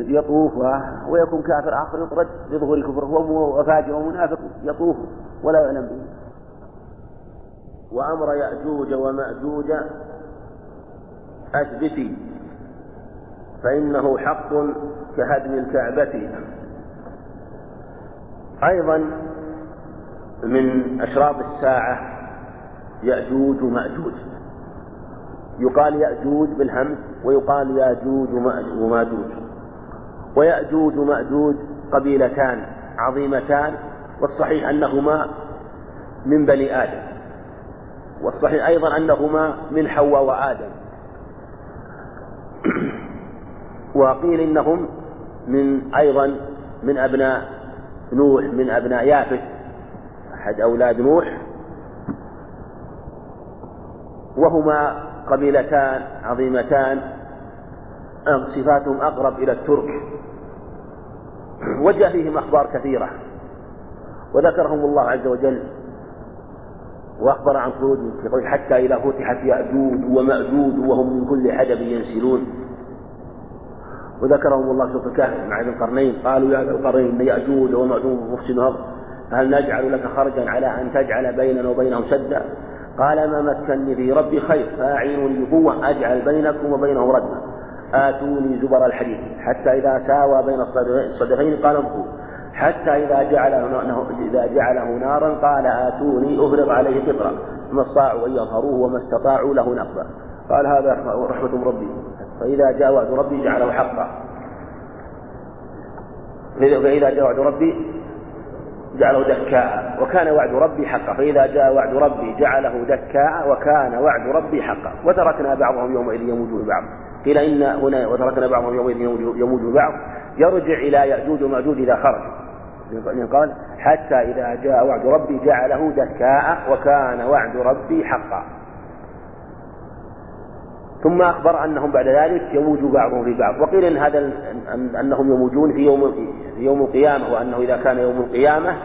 يطوف ويكون كافر آخر يطرد بظهور كفره وفاجر ومنافق يطوف ولا يعلم به. وأمر يأجوج ومأجوج أثبتي فإنه حق كهدم الكعبة. أيضا من أشراط الساعة يأجوج ومأجوج. يقال يأجوج بالهمز ويقال ياجوج وماجوج. ويأجوج ومأجوج قبيلتان عظيمتان والصحيح أنهما من بني آدم والصحيح أيضا أنهما من حواء وآدم. وقيل إنهم من أيضا من أبناء نوح من أبناء يافث أحد أولاد نوح. وهما قبيلتان عظيمتان صفاتهم أقرب إلى الترك؟ وجاء فيهم أخبار كثيرة. وذكرهم الله عز وجل. وأخبر عن خروجهم في حتى إذا فتحت يأجوج ومأجوج وهم من كل حدب ينسلون. وذكرهم الله سورة الكهف مع ذي القرنين. قالوا يا ذا القرنين إن يأجوج ومأجوج مفسد هذا. هل نجعل لك خرجا على أن تجعل بيننا وبينهم سدا؟ قال ما مكنني في ربي خير. فأعينوني بقوة. أجعل بينكم وبينهم ردما آتوني زبر الحديد حتى إذا ساوى بين الصدفين قال ابقوا حتى إذا جعله إذا جعله نارا قال آتوني أفرغ عليه قطرا ما استطاعوا أن يظهروه وما استطاعوا له نقبا قال هذا رحمة ربي. فإذا جاء وعد ربي جعله حقا. فإذا جاء وعد ربي جعله دكاء. وكان وعد ربي حقا. فإذا جاء وعد ربي جعله دكاء. وكان وعد ربي حقا. وتركنا بعضهم يومئذ يموج ببعض قيل إن هنا وتركنا بعضهم يومئذ يموج ببعض يرجع إلى يأجوج ومأجوج إذا خرجوا قال حتى إذا جاء وعد ربي جعله دكاء وكان وعد ربي حقا. ثم أخبر أنهم بعد ذلك يموج بعضهم في بعض. وقيل إن هذا أنهم يموجون في يوم في يوم القيامة وأنه إذا كان يوم القيامة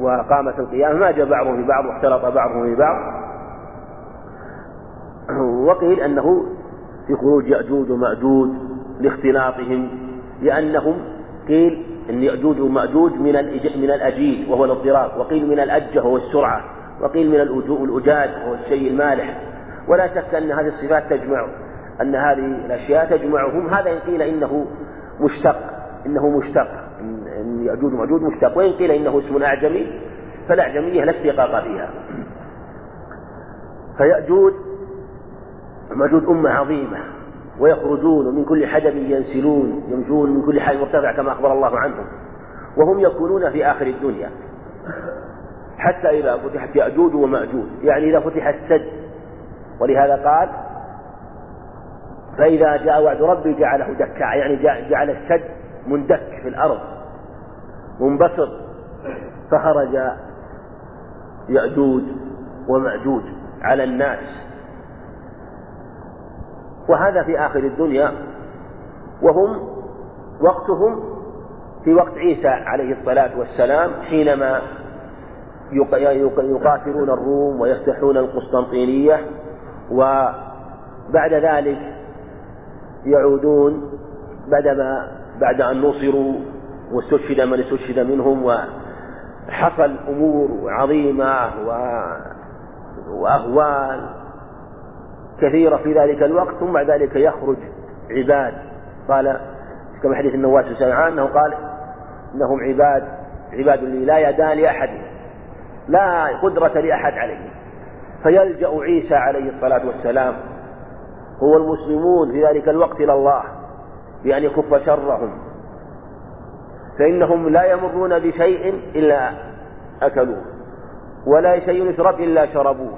وقامت القيامة ما جاء بعضهم في بعض واختلط بعضهم في بعض. وقيل أنه في خروج يأجوج ومأجوج لاختلاطهم لأنهم قيل أن يأجوج ومأجوج من من الأجيج وهو الاضطراب وقيل من الأجة وهو السرعة وقيل من الأجاج وهو الشيء المالح. ولا شك أن هذه الصفات تجمع أن هذه الأشياء تجمعهم. هذا إن قيل إنه مشتق إنه مشتق. إن يأجوج ومأجوج مشتق وإن قيل إنه اسم أعجمي فالأعجمية لا اشتقاق فيها. فيأجوج ومأجوج أمة عظيمة ويخرجون من كل حدب ينسلون يمشون من كل حدب مرتفع كما أخبر الله عنهم وهم يكونون في آخر الدنيا. حتى إذا فتحت يأجوج ومأجوج يعني إذا فتح السد ولهذا قال فإذا جاء وعد ربي جعله دكا يعني جعل السد مندك في الأرض منبسط. فخرج يأجوج ومأجوج على الناس. وهذا في آخر الدنيا وهم وقتهم في وقت عيسى عليه الصلاة والسلام حينما يقاتلون الروم ويفتحون القسطنطينية وبعد ذلك يعودون بعدما بعد أن نصروا واستشهد من استشهد منهم وحصل أمور عظيمة. وأهوال كثيرة في ذلك الوقت ثم بعد ذلك يخرج عباد. قال كما حديث النواس بن سمعان أنه قال إنهم عباد عباد لي لا يدان لأحد لا قدرة لأحد عليه. فيلجأ عيسى عليه الصلاة والسلام هو المسلمون في ذلك الوقت إلى الله بأن يكف شرهم. فإنهم لا يمرون بشيء إلا أكلوه ولا شيء يشرب إلا شربوه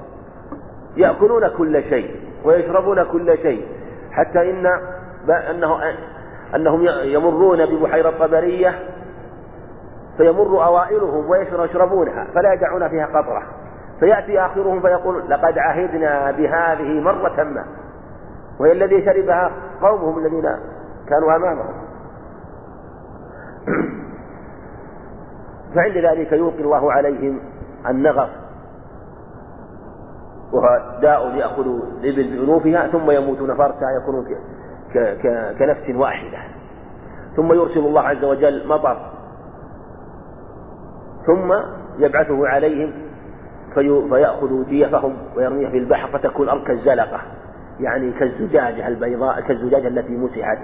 يأكلون كل شيء. ويشربون كل شيء. حتى إن أنه أنهم يمرون ببحيرة طبرية فيمر أوائلهم ويشربونها فلا يدعون فيها قطرة. فيأتي آخرهم فيقول لقد عهدنا بهذه مرة ما. وهي الذي شربها قومهم الذين كانوا أمامهم. فعند ذلك يلقي الله عليهم النغف. وهو داء يأخذ الإبل بأنوفها ثم يموتون فرسا يكونون كنفس واحدة. ثم يرسل الله عز وجل مطر. ثم يبعثه عليهم في فيأخذ جيفهم ويرميها في البحر فتكون الأرض كالزلقة. يعني كالزجاجة البيضاء كالزجاجة التي مسحت.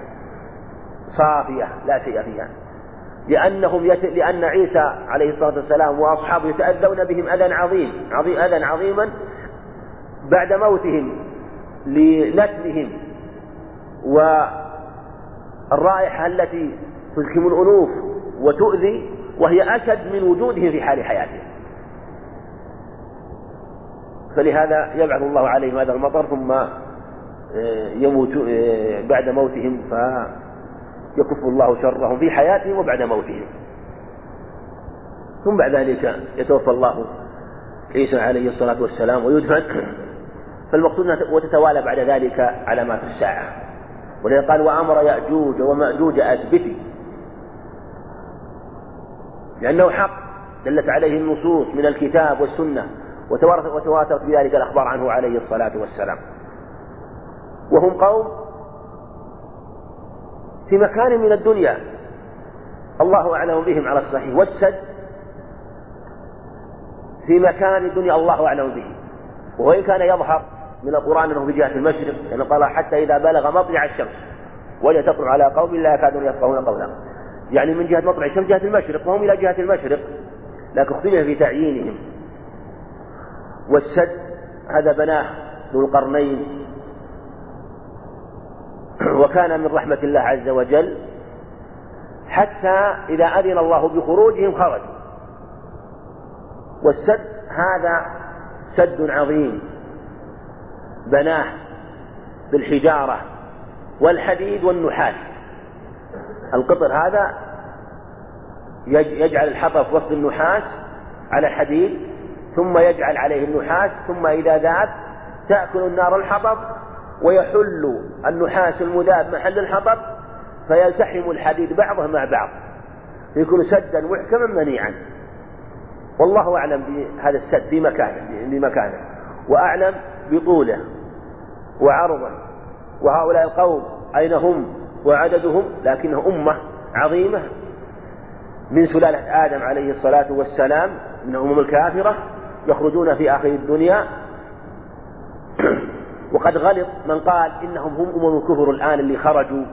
صافية لا شيء فيها. لأنهم يت... لأن عيسى عليه الصلاة والسلام وأصحابه يتأذون بهم أذى عظيم عظيم أذى عظيما بعد موتهم لنتنهم والرائحة التي تزكم الأنوف وتؤذي وهي أشد من وجودهم في حال حياتهم فلهذا يبعث الله عليهم هذا المطر ثم آه، يموت آه، بعد موتهم فيكف الله شرهم في حياتهم وبعد موتهم. ثم بعد ذلك يتوفى الله عيسى عليه الصلاة والسلام ويدفن. فالمقصود وتتوالى بعد ذلك علامات الساعة. ولذلك قال وأمر يأجوج ومأجوج أثبتي لأنه حق دلت عليه النصوص من الكتاب والسنة وتواترت بذلك الأخبار عنه عليه الصلاة والسلام. وهم قوم في مكان من الدنيا. الله أعلم بهم على الصحيح. والسد في مكان الدنيا الله أعلم به. وإن كان يظهر من القرآن أنه في جهة المشرق لأنه قال حتى إذا بلغ مطلع الشمس وجد تطلع على قوم لا يكادون يفقهون قولا. يعني من جهة مطلع الشمس جهة المشرق وهم إلى جهة المشرق. لكن اختلف في تعيينهم. والسد هذا بناه ذو القرنين. وكان من رحمة الله عز وجل. حتى إذا أذن الله بخروجهم خرجوا والسد هذا سد عظيم. بناه بالحجارة والحديد والنحاس. القطر هذا يجعل الحطب وسط النحاس على حديد ثم يجعل عليه النحاس ثم إذا ذاب تأكل النار الحطب ويحل النحاس المذاب محل الحطب فيلتحم الحديد بعضه مع بعض. يكون سدا محكما منيعا. والله أعلم بهذا السد في مكانه بمكانه. وأعلم بطوله. وعرضه. وهؤلاء القوم أين هم؟ وعددهم لكنهم أمة عظيمة. من سلالة آدم عليه الصلاة والسلام من الأمم الكافرة يخرجون في آخر الدنيا. وقد غلط من قال إنهم هم أمم الكفر الآن اللي خرجوا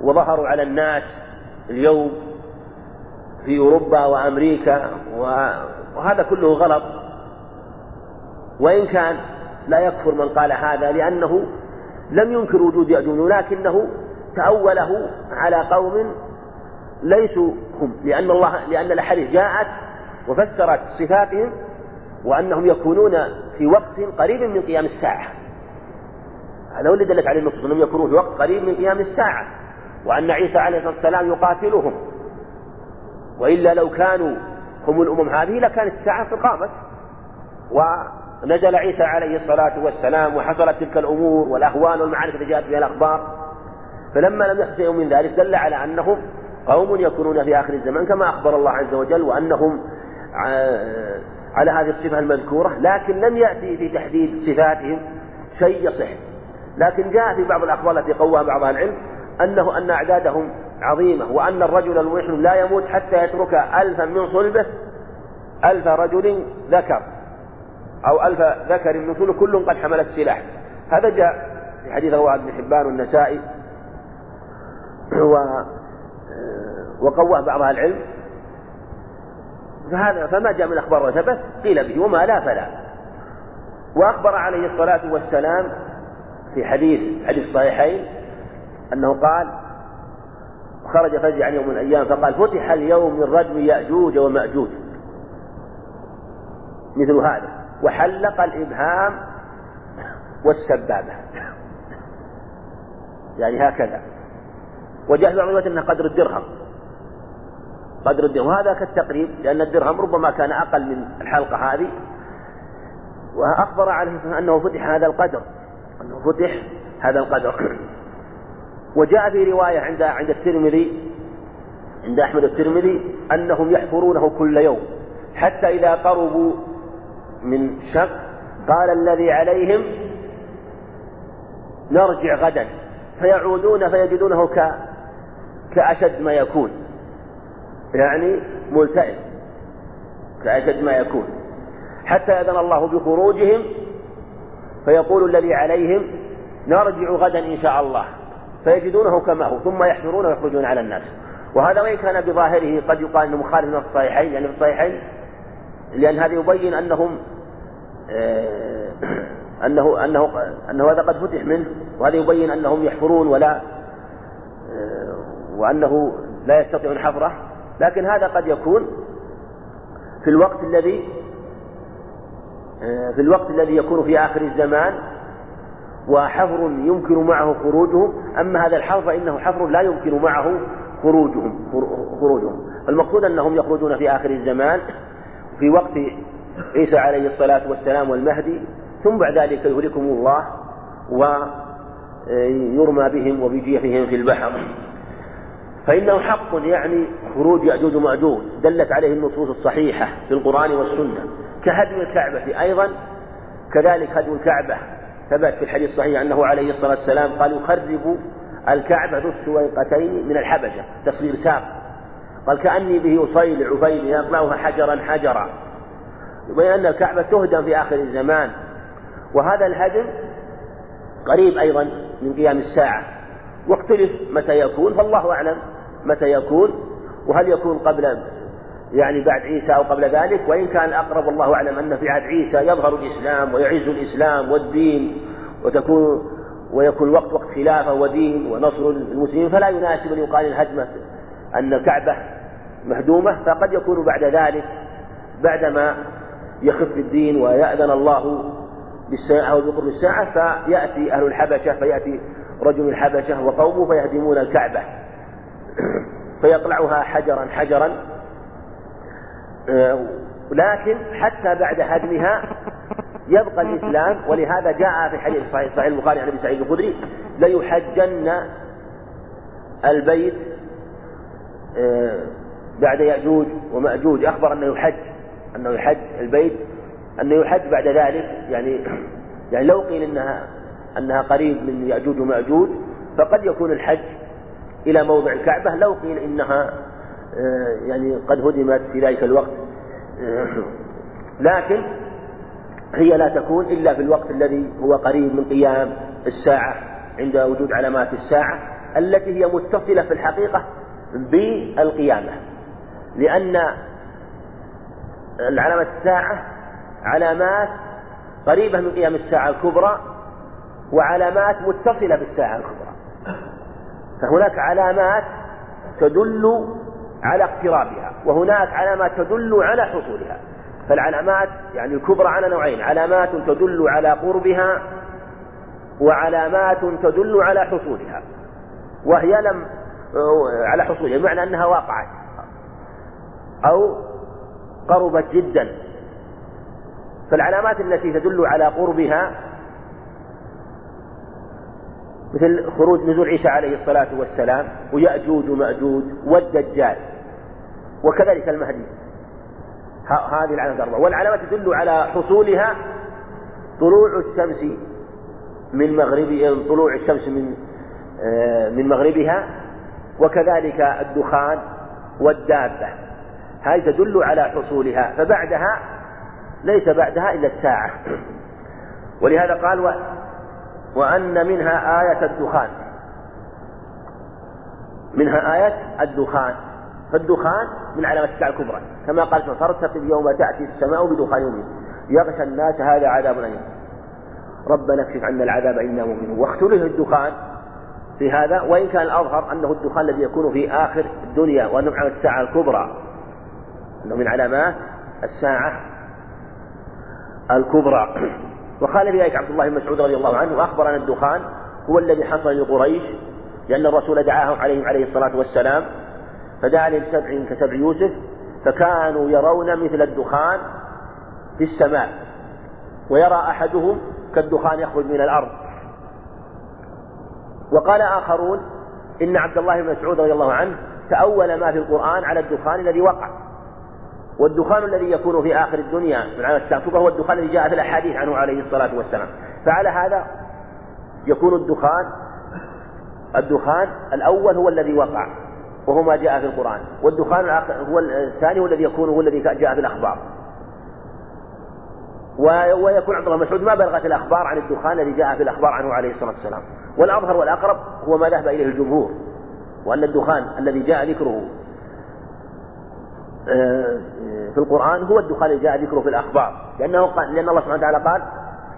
وظهروا على الناس اليوم في أوروبا وأمريكا وهذا كله غلط. وإن كان لا يكفر من قال هذا لأنه لم ينكر وجود يأجوج ولكنه تأوله على قوم ليسوا هم لأن الله لأن الأحاديث جاءت وفسرت صفاتهم وأنهم يكونون في وقت قريب من قيام الساعة. هذا هو اللي دلت عليه النصوص أنهم يكونون في وقت قريب من قيام الساعة وأن عيسى عليه الصلاة والسلام يقاتلهم. وإلا لو كانوا هم الأمم هذه لكانت الساعة قد قامت ونزل عيسى عليه الصلاة والسلام وحصلت تلك الأمور والأهوال والمعارك التي جاءت فيها الأخبار. فلما لم شيء من ذلك دل على أنهم قوم يكونون في آخر الزمان كما أخبر الله عز وجل وأنهم على هذه الصفة المذكورة لكن لم يأتي في تحديد صفاتهم شيء يصح. لكن جاء في بعض الأخبار التي قواها بعض العلم أنه أن أعدادهم عظيمة وأن الرجل المحرم لا يموت حتى يترك ألفا من صلبه ألف رجل ذكر. أو ألف ذكر من كل قد حمل السلاح. هذا جاء في حديث رواه ابن حبان والنسائي و وقواه بعض أهل العلم. فهذا فما جاء من أخبار وثبت قيل به وما لا فلا. وأخبر عليه الصلاة والسلام في حديث حديث الصحيحين أنه قال خرج فزعا يوم من الأيام فقال فتح اليوم من ردم يأجوج ومأجوج. مثل هذا. وحلق الإبهام والسبابة. يعني هكذا. وجاء في بعض الروايات قدر الدرهم. قدر الدرهم. وهذا كالتقريب لأن الدرهم ربما كان أقل من الحلقة هذه. وأخبر عليه أنه فتح هذا القدر. أنه فتح هذا القدر. وجاء في رواية عند عند الترمذي عند أحمد الترمذي أنهم يحفرونه كل يوم حتى إذا قربوا من شق قال الذي عليهم نرجع غدا فيعودون فيجدونه ك كأشد ما يكون يعني ملتئم كأشد ما يكون حتى يأذن الله بخروجهم فيقول الذي عليهم نرجع غدا إن شاء الله فيجدونه كما هو ثم يحفرون ويخرجون على الناس. وهذا وإن كان بظاهره قد يقال أنه مخالف من الصحيحين يعني في الصحيحين لأن هذا يبين أنهم آه، أنه أنه أنه هذا قد فتح منه وهذا يبين أنهم يحفرون ولا آه، وأنه لا يستطيعون حفره لكن هذا قد يكون في الوقت الذي آه، في الوقت الذي يكون في آخر الزمان وحفر يمكن معه خروجهم. أما هذا الحفر فإنه حفر لا يمكن معه خروجهم خروجهم. المقصود أنهم يخرجون في آخر الزمان. في وقت عيسى عليه الصلاة والسلام والمهدي ثم بعد ذلك يهلكهم الله ويرمى بهم وبجيفهم في البحر. فإنه حق يعني خروج يأجوج ومأجوج دلت عليه النصوص الصحيحة في القرآن والسنة. كهدم الكعبة أيضا كذلك هدم الكعبة. ثبت في الحديث الصحيح أنه عليه الصلاة والسلام قال يخرب الكعبة ذو السويقتين من الحبشة. تصوير ساق. قال كأني به أصيل عفيل يطلعها حجرا حجرا. يبين أن الكعبة تهدم في آخر الزمان. وهذا الهدم قريب أيضا من قيام الساعة. واختلف متى يكون فالله أعلم متى يكون وهل يكون قبل يعني بعد عيسى أو قبل ذلك. وإن كان أقرب الله أعلم أن في عهد عيسى يظهر الإسلام ويعز الإسلام والدين وتكون ويكون وقت وقت خلافة ودين ونصر المسلمين فلا يناسب أن يقال الهدمة أن الكعبة مهدومة فقد يكون بعد ذلك بعدما يخف الدين ويأذن الله بالساعة أو بقرب الساعة فيأتي أهل الحبشة فيأتي رجل الحبشة وقومه فيهدمون الكعبة. فيقلعها حجرا حجرا. آه، لكن حتى بعد هدمها يبقى الإسلام ولهذا جاء في حديث صحيح, صحيح البخاري عن أبي سعيد الخدري ليحجن البيت آه، بعد يأجوج ومأجوج. أخبر أنه يحج أنه يحج البيت أنه يحج بعد ذلك. يعني يعني لو قيل أنها أنها قريب من يأجوج ومأجوج فقد يكون الحج إلى موضع الكعبة. لو قيل إنها آه، يعني قد هدمت في ذلك الوقت. آه، لكن هي لا تكون إلا في الوقت الذي هو قريب من قيام الساعة عند وجود علامات الساعة التي هي متصلة في الحقيقة بالقيامة. لأن علامة الساعة علامات قريبة من قيام الساعة الكبرى وعلامات متصلة بالساعة الكبرى. فهناك علامات تدل على اقترابها وهناك علامات تدل على حصولها. فالعلامات يعني الكبرى على نوعين علامات تدل على قربها وعلامات تدل على حصولها وهي لم على حصولها بمعنى أنها وقعت أو قربت جدا. فالعلامات التي تدل على قربها مثل خروج نزول عيسى عليه الصلاة والسلام ويأجوج ومأجوج والدجال وكذلك المهدي. هذه العلامات الأربعة. والعلامات تدل على حصولها طلوع الشمس من مغرب طلوع الشمس من آه، من مغربها وكذلك الدخان والدابة. هذه تدل على حصولها فبعدها ليس بعدها إلا الساعة. ولهذا قال و وأن منها آية الدخان. منها آية الدخان. فالدخان من علامات الساعة الكبرى. كما قال فارتقب يوم تأتي السماء بدخان مبين يغشى الناس هذا عذاب أليم. ربنا اكشف عنا العذاب إنا مؤمنون. واختلف الدخان في هذا وإن كان الأظهر أنه الدخان الذي يكون في آخر الدنيا علامات الساعة الكبرى. أنه من علامات الساعة الكبرى. وقال في ذلك عبد الله بن مسعود رضي الله عنه وأخبر أن الدخان هو الذي حصل لقريش لأن الرسول دعاهم عليهم عليه الصلاة والسلام فدعا لهم سبع كسبع يوسف فكانوا يرون مثل الدخان في السماء ويرى أحدهم كالدخان يخرج من الأرض. وقال آخرون إن عبد الله بن مسعود رضي الله عنه تأول ما في القرآن على الدخان الذي وقع. والدخان الذي يكون في آخر الدنيا من علامة الساعة هو الدخان الذي جاء في الأحاديث عنه عليه الصلاة والسلام. فعلى هذا يكون الدخان الدخان الأول هو الذي وقع وهو ما جاء في القرآن. والدخان هو الثاني هو الذي يكون هو الذي جاء في الأخبار. ويكون عبد الله مسعود ما بلغت الأخبار عن الدخان الذي جاء في الأخبار عنه عليه الصلاة والسلام. والأظهر والأقرب هو ما ذهب إليه الجمهور وأن الدخان الذي جاء ذكره في القرآن هو الدخان الذي جاء ذكره في الأخبار. لأنه قال لأن الله سبحانه وتعالى قال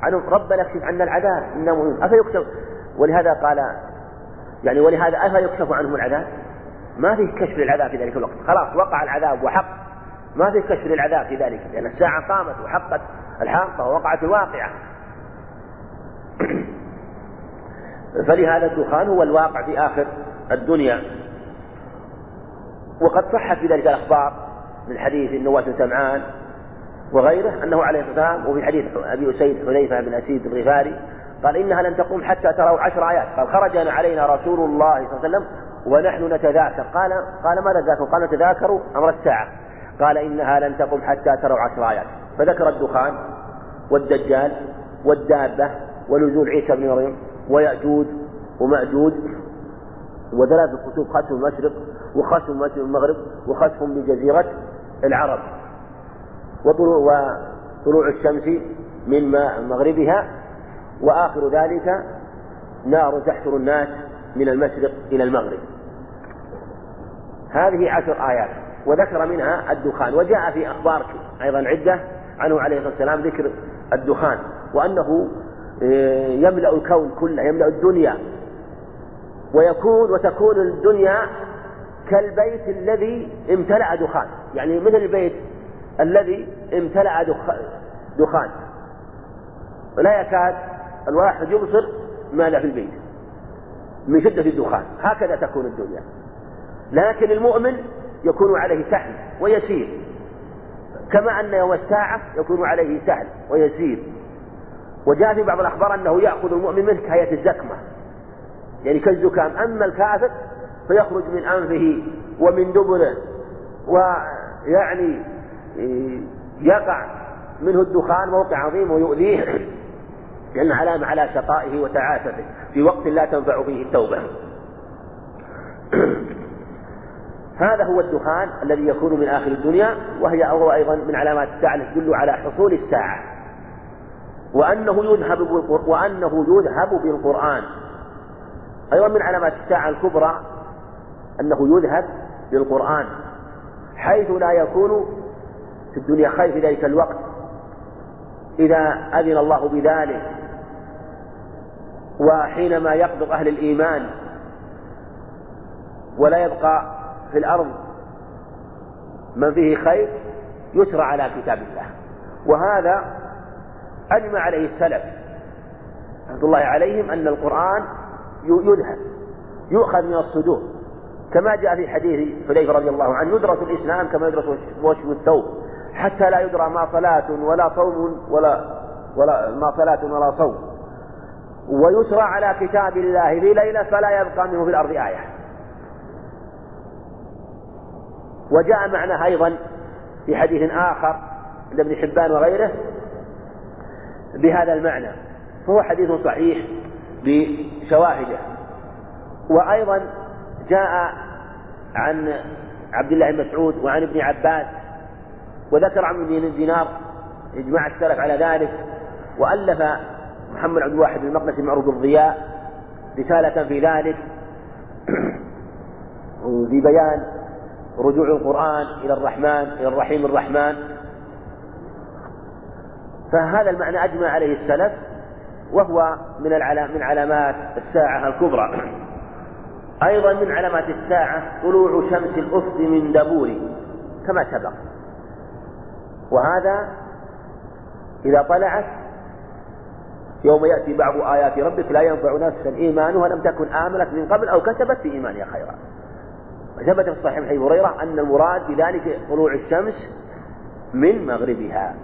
عنهم ربنا اكشف عنا العذاب مؤمنون أفيكشف؟ ولهذا قال يعني ولهذا أفيكشف عنهم العذاب؟ ما فيه كشف للعذاب في ذلك الوقت. خلاص وقع العذاب وحق. ما فيه كشف للعذاب في ذلك لأن الساعة قامت وحقت الحاقة ووقعت الواقعة. فلهذا الدخان هو الواقع في آخر الدنيا. وقد صحت في ذلك الأخبار من حديث النواس بن سمعان وغيره أنه عليه الصلاة والسلام وفي حديث أبي أسيد حذيفة بن أسيد الغفاري قال إنها لن تقوم حتى تروا عشر آيات. قال خرج علينا رسول الله صلى الله عليه وسلم ونحن نتذاكر. قال قال ماذا تذاكر؟ قال نتذاكر أمر الساعة. قال إنها لن تقوم حتى تروا عشر آيات. فذكر الدخان والدجال والدابة ونزول عيسى بن مريم ويأجوج ومأجوج وثلاث كتب خسف المشرق وخسف المغرب وخسف بجزيرة العرب وطلوع وطلوع الشمس من مغربها وآخر ذلك نار تحشر الناس من المشرق إلى المغرب. هذه عشر آيات وذكر منها الدخان وجاء في أخبار أيضا عدة عنه عليه الصلاة والسلام ذكر الدخان وأنه آه، يملأ الكون كله يملأ الدنيا ويكون وتكون الدنيا كالبيت الذي امتلأ دخان. يعني مثل البيت الذي امتلأ دخان. ولا يكاد الواحد يبصر ماذا في البيت من شدة الدخان. هكذا تكون الدنيا. لكن المؤمن يكون عليه سهل ويسير. كما أن يوم الساعة يكون عليه سهل ويسير. وجاء في بعض الأخبار أنه يأخذ المؤمن منه كهيئة الزكمة. يعني كالزكام. أما الكافر فيخرج من أنفه ومن دبره ويعني يقع منه الدخان موقع عظيم ويؤذيه لأن علامة على شقائه وتعاسته في وقت لا تنفع فيه التوبة. هذا هو الدخان الذي يكون من آخر الدنيا وهي أيضا من علامات الساعة التي تدل على حصول الساعة. وأنه يذهب وأنه يذهب بالقرآن. أيضا من علامات الساعة الكبرى أنه يذهب بالقرآن حيث لا يكون في الدنيا خير في ذلك الوقت. إذا أذن الله بذلك وحينما يقبض أهل الإيمان ولا يبقى في الأرض من فيه خير يسرى على كتاب الله. وهذا أجمع عليه السلف رحمة الله عليهم أن القرآن يذهب يؤخذ من الصدور. كما جاء في حديث حذيفة رضي الله عنه يدرس الإسلام كما يدرس وشم الثوب حتى لا يدرى ما صلاة ولا صوم ولا ولا ما صلاة ولا صوم. ويسرى على كتاب الله في ليلة فلا يبقى منه في الأرض آية. وجاء معناه أيضا في حديث آخر عند ابن حبان وغيره بهذا المعنى. فهو حديث صحيح بشواهده. وأيضا جاء عن عبد الله بن مسعود وعن ابن عباس وذكر عن بن دينار إجماع السلف على ذلك وألف محمد عبد الواحد المقدسي المعروف بالضياء رسالة في ذلك في بيان رجوع القرآن إلى الرحمن إلى الرحيم الرحمن. فهذا المعنى أجمع عليه السلف وهو من من علامات الساعة الكبرى. أيضا من علامات الساعة طلوع شمس الأفق من دبور كما سبق. وهذا إذا طلعت يوم يأتي بعض آيات ربك لا ينفع نفسا إيمانها لم تكن آمنت من قبل أو كسبت في إيمانها خيرا. وثبت في الصحيح من هريرة أن المراد بذلك طلوع الشمس من مغربها.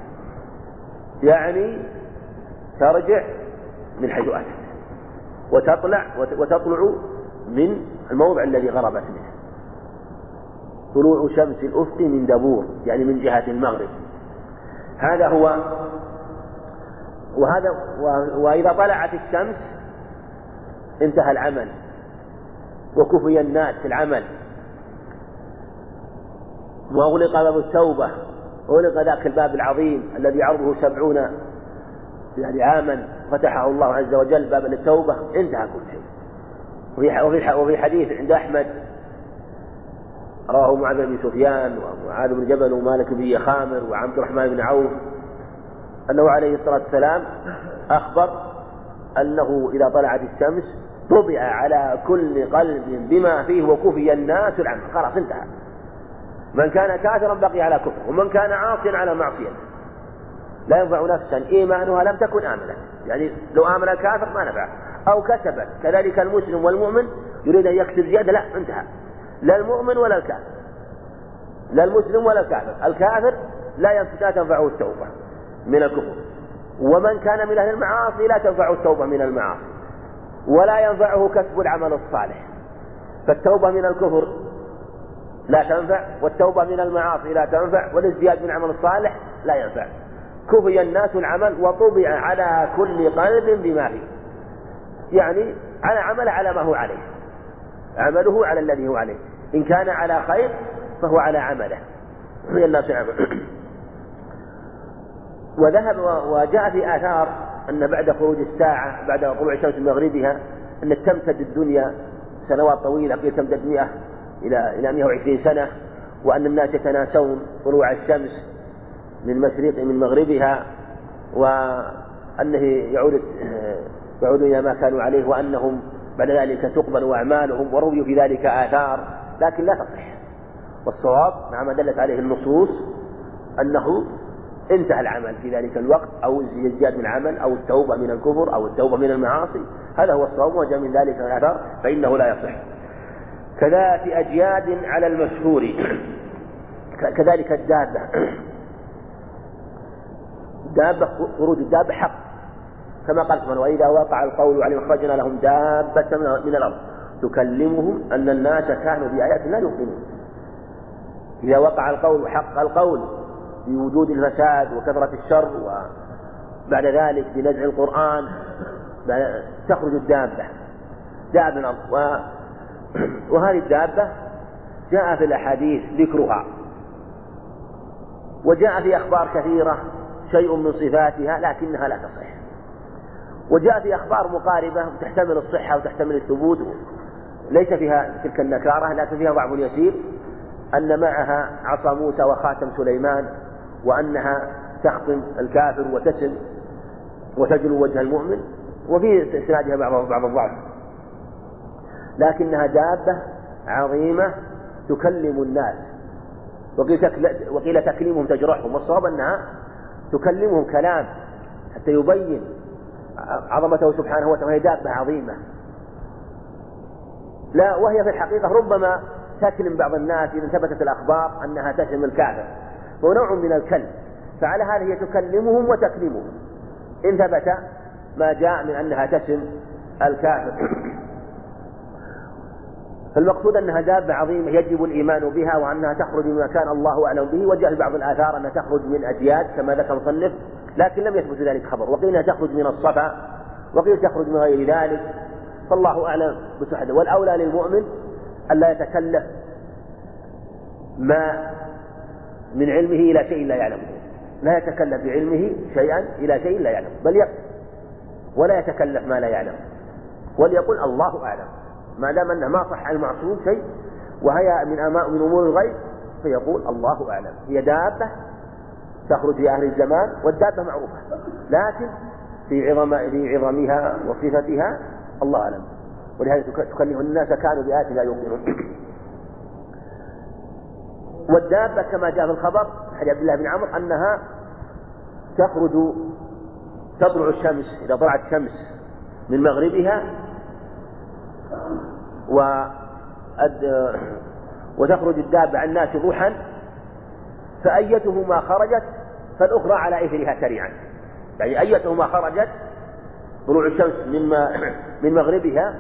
يعني ترجع من حيث أتت وتطلع وتطلع من الموضع الذي غربت منه. طلوع شمس الأفق من دبور يعني من جهة المغرب. هذا هو وهذا وإذا طلعت الشمس انتهى العمل وكفي الناس العمل. وأغلق باب التوبة أغلق ذاك الباب العظيم الذي عرضه سبعون يعني عاما فتحه الله عز وجل بابا للتوبة انتهى كل شيء. وفي وفي حديث عند أحمد رواه معاذ بن سفيان ومعاذ بن جبل ومالك بن خامر وعبد الرحمن بن عوف أنه عليه الصلاة والسلام أخبر أنه إذا طلعت الشمس طبع على كل قلب بما فيه وكفي الناس العمل خلاص انتهى. من كان كافرا بقي على كفر ومن كان عاصيا على معصيته. لا ينفع نفسا إيمانها لم تكن آمنة. يعني لو آمن الكافر ما نفع أو كسبت. كذلك المسلم والمؤمن يريد أن يكسب زيادة. لا انتهى. لا المؤمن ولا الكافر. لا المسلم ولا الكافر. الكافر لا تنفعه التوبة من الكفر. ومن كان من أهل المعاصي لا تنفعه التوبة من المعاصي. ولا ينفعه كسب العمل الصالح. فالتوبة من الكفر لا تنفع والتوبة من المعاصي لا تنفع والازدياد من العمل الصالح لا ينفع. كفي الناس العمل وطبع على كل قلب بما فيه. يعني على عمل على ما هو عليه. عمله على الذي هو عليه. إن كان على خير فهو على عمله. كفي الناس عمل وذهب وجاء في آثار أن بعد خروج الساعة بعد طلوع الشمس من مغربها أن تمتد الدنيا سنوات طويلة قيل تمتد 100 إلى إلى 120 سنة وأن الناس يتناسون طلوع الشمس من مشرق من مغربها وأنه يعود يعود إلى ما كانوا عليه وأنهم بعد ذلك تقبل أعمالهم وروي في ذلك آثار لكن لا تصح. والصواب مع ما دلت عليه النصوص أنه انتهى العمل في ذلك الوقت أو الزياد من العمل أو التوبة من الكفر أو التوبة من المعاصي. هذا هو الصواب وجاء من ذلك الآثار فإنه لا يصح. كذات أجياد على المشهور. كذلك الدابة. دابة خروج الدابة حق. كما قال سبحانه وإذا وقع القول عليهم أخرجنا لهم دابة من الأرض. تكلمهم أن الناس كانوا بآياتنا لا يوقنون إذا وقع القول حق القول بوجود الفساد وكثرة الشر وبعد ذلك بنزع القرآن تخرج الدابة. دابة من الأرض. وهذه الدابة جاء في الأحاديث ذكرها. وجاء في أخبار كثيرة شيء من صفاتها لكنها لا تصح. وجاء في أخبار مقاربة تحتمل الصحة وتحتمل الثبوت. ليس فيها تلك النكارة لكن فيها ضعف يسير. أن معها عصا موسى وخاتم سليمان وأنها تخطم الكافر وتسم وتجلو وجه المؤمن وفي إسنادها بعض بعض الضعف. لكنها دابة عظيمة تكلم الناس. وقيل تكليمهم تجرحهم والصواب أنها تكلمهم كلام حتى يبين عظمته سبحانه وتعالى وهي دابة عظيمة. لا وهي في الحقيقة ربما تكلم بعض الناس إذا ثبتت الأخبار أنها تشم الكافر هو نوع من الكلم فعلى هذه هي تكلمهم وتكلمهم. إن ثبت ما جاء من أنها تشم الكافر فالمقصود أنها دابة عظيمة يجب الإيمان بها وأنها تخرج مما كان الله أعلم به وجاء في بعض الآثار أنها تخرج من أجياد كما ذكر المصنف. لكن لم يثبت ذلك خبر. وقيل تخرج من الصفا وقيل تخرج من غير ذلك. فالله أعلم بصحته والأولى للمؤمن ألا يتكلف ما من علمه إلى شيء لا يعلمه. لا يتكلف بعلمه شيئا إلى شيء لا يعلمه. بل يقف ولا يتكلف ما لا يعلم وليقول الله أعلم. ما دام أنه ما صح عن المعصوم شيء وهي من أماء من أمور الغيب فيقول الله أعلم. هي دابة تخرج في أهل الزمان والدابة معروفة. لكن في عظم في عظمها وصفتها الله أعلم. ولهذا تكلم الناس كانوا بآيات لا يوقنون والدابة كما جاء في الخبر حديث عبد الله بن عمرو أنها تخرج تطلع الشمس إذا طلعت الشمس من مغربها و وتخرج الدابة عن الناس روحا فأيتهما خرجت فالأخرى على إثرها سريعا. يعني أيتهما خرجت طلوع الشمس من من مغربها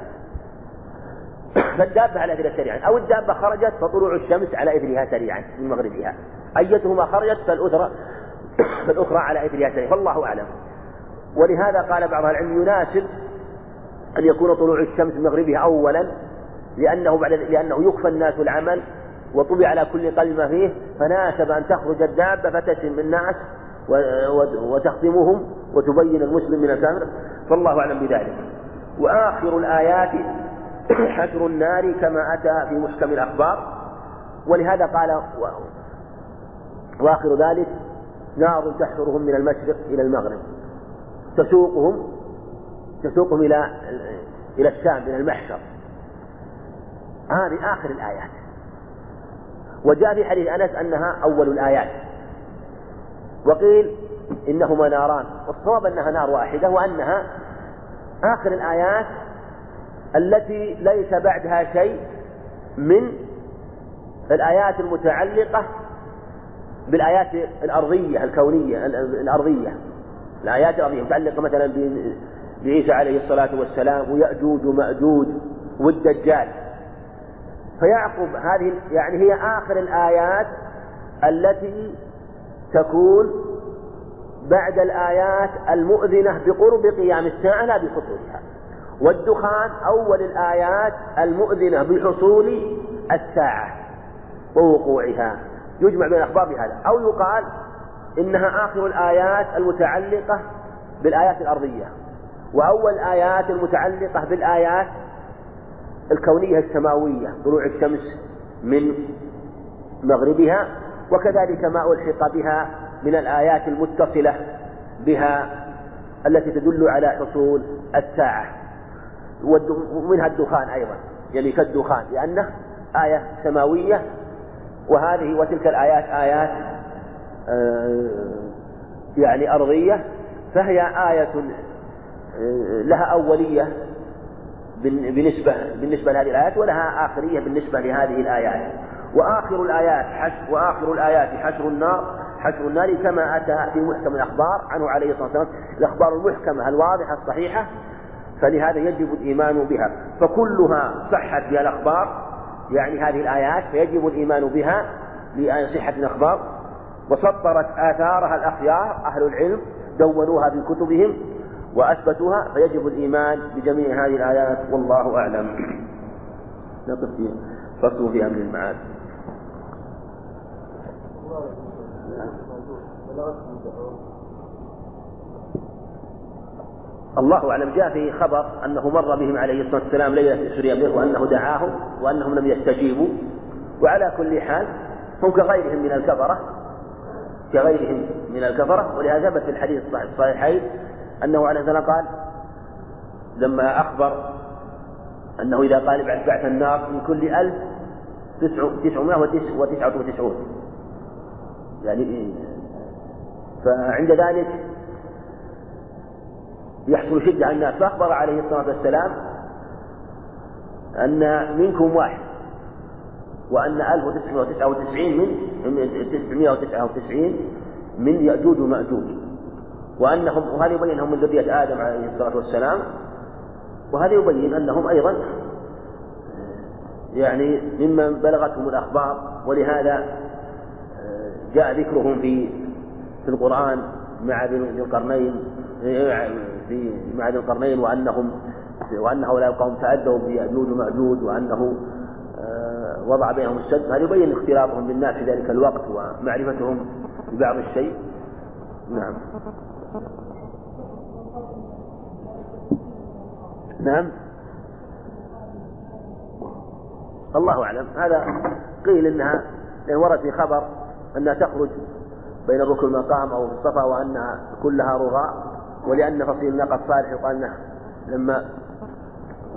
فالدابة على إثرها سريعا. أو الدابة خرجت فطلوع الشمس على إثرها سريعا من مغربها. أيتهما خرجت فالأخرى فالأخرى على إثرها سريعا. فالله أعلم. ولهذا قال بعض العلم يناسب أن يكون طلوع الشمس من مغربها أولا لأنه بعد لأنه يكفى الناس العمل وطبع على كل قلب ما فيه فناسب أن تخرج الدابة فتسم الناس وتخدمهم وتبين المسلم من الكافر فالله أعلم بذلك. وآخر الآيات حشر النار كما أتى في محكم الأخبار. ولهذا قال وآخر ذلك نار تحشرهم من المشرق إلى المغرب. تسوقهم تسوقهم إلى إلى الشام إلى المحشر. هذه آخر الآيات. وجاء في حديث أنس أنها أول الآيات. وقيل إنهما ناران. والصواب أنها نار واحدة وأنها آخر الآيات التي ليس بعدها شيء من الآيات المتعلقة بالآيات الأرضية الكونية الأرضية. الآيات الأرضية متعلقة مثلا بعيسى عليه الصلاة والسلام ويأجوج ومأجوج والدجال. فيعقب هذه يعني هي آخر الآيات التي تكون بعد الآيات المؤذنة بقرب قيام الساعة لا بحصولها والدخان أول الآيات المؤذنة بحصول الساعة ووقوعها. يجمع بين الأخبار بهذا. أو يقال إنها آخر الآيات المتعلقة بالآيات الأرضية. وأول آيات المتعلقة بالآيات الكونية السماوية طلوع الشمس من مغربها وكذلك ما ألحق بها من الآيات المتصلة بها التي تدل على حصول الساعة. ومنها الدخان أيضا يعني كالدخان لأنه آية سماوية وهذه وتلك الآيات آيات آه، يعني أرضية فهي آية آه، لها أولية بالنسبة بالنسبة لهذه الآيات ولها آخرية بالنسبة لهذه الآيات. وآخر الآيات حشر وآخر الآيات حشر النار. حشر النار كما أتى في محكم الأخبار عنه عليه الصلاة والسلام. الأخبار المحكمة الواضحة الصحيحة فلهذا يجب الإيمان بها. فكلها صحت بها الأخبار يعني هذه الآيات فيجب الإيمان بها لصحة الأخبار. وسطرت آثارها الأخيار أهل العلم دونوها في كتبهم وأثبتوها فيجب الإيمان بجميع هذه الآيات والله أعلم. نقف في فصل في أمر المعاد. الله أعلم. جاء في خبر أنه مر بهم عليه الصلاة والسلام ليلة أسري به وأنه دعاهم وأنهم لم يستجيبوا. وعلى كل حال هم كغيرهم من الكفرة كغيرهم من الكفرة ولهذا ثبت في الحديث الصحيحين أنه عليه الصلاة قال لما أخبر أنه إذا قال بعد بعث النار من كل ألف تسعمائة وتسعة وتسعون. يعني فعند ذلك يحصل شدة على الناس. فأخبر عليه الصلاة والسلام أن منكم واحد وأن 1999 من 999 من يأجوج ومأجوج. وأنهم وهذا يبين أنهم من ذرية آدم عليه الصلاة والسلام وهذا يبين أنهم أيضا يعني ممن بلغتهم الأخبار ولهذا جاء ذكرهم في في القرآن مع ذي القرنين في مع ذي القرنين وأنهم وأن هؤلاء القوم تأدوا بيأجوج ومأجوج وأنه آه، وضع بينهم السد. هذا يبين اختلاطهم بالناس في ذلك الوقت ومعرفتهم ببعض الشيء. نعم. نعم. الله أعلم. هذا قيل إنها ورد في خبر أنها تخرج بين الركن المقام أو الصفا وأنها كلها رغاء ولأن فصيل الناقة صالح يقال أنه لما